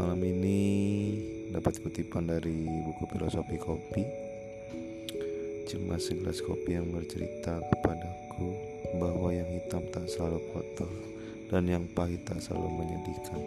Malam ini dapat kutipan dari buku filosofi kopi. cemas segelas kopi yang bercerita kepadaku bahwa yang hitam tak selalu kotor dan yang pahit tak selalu menyedihkan.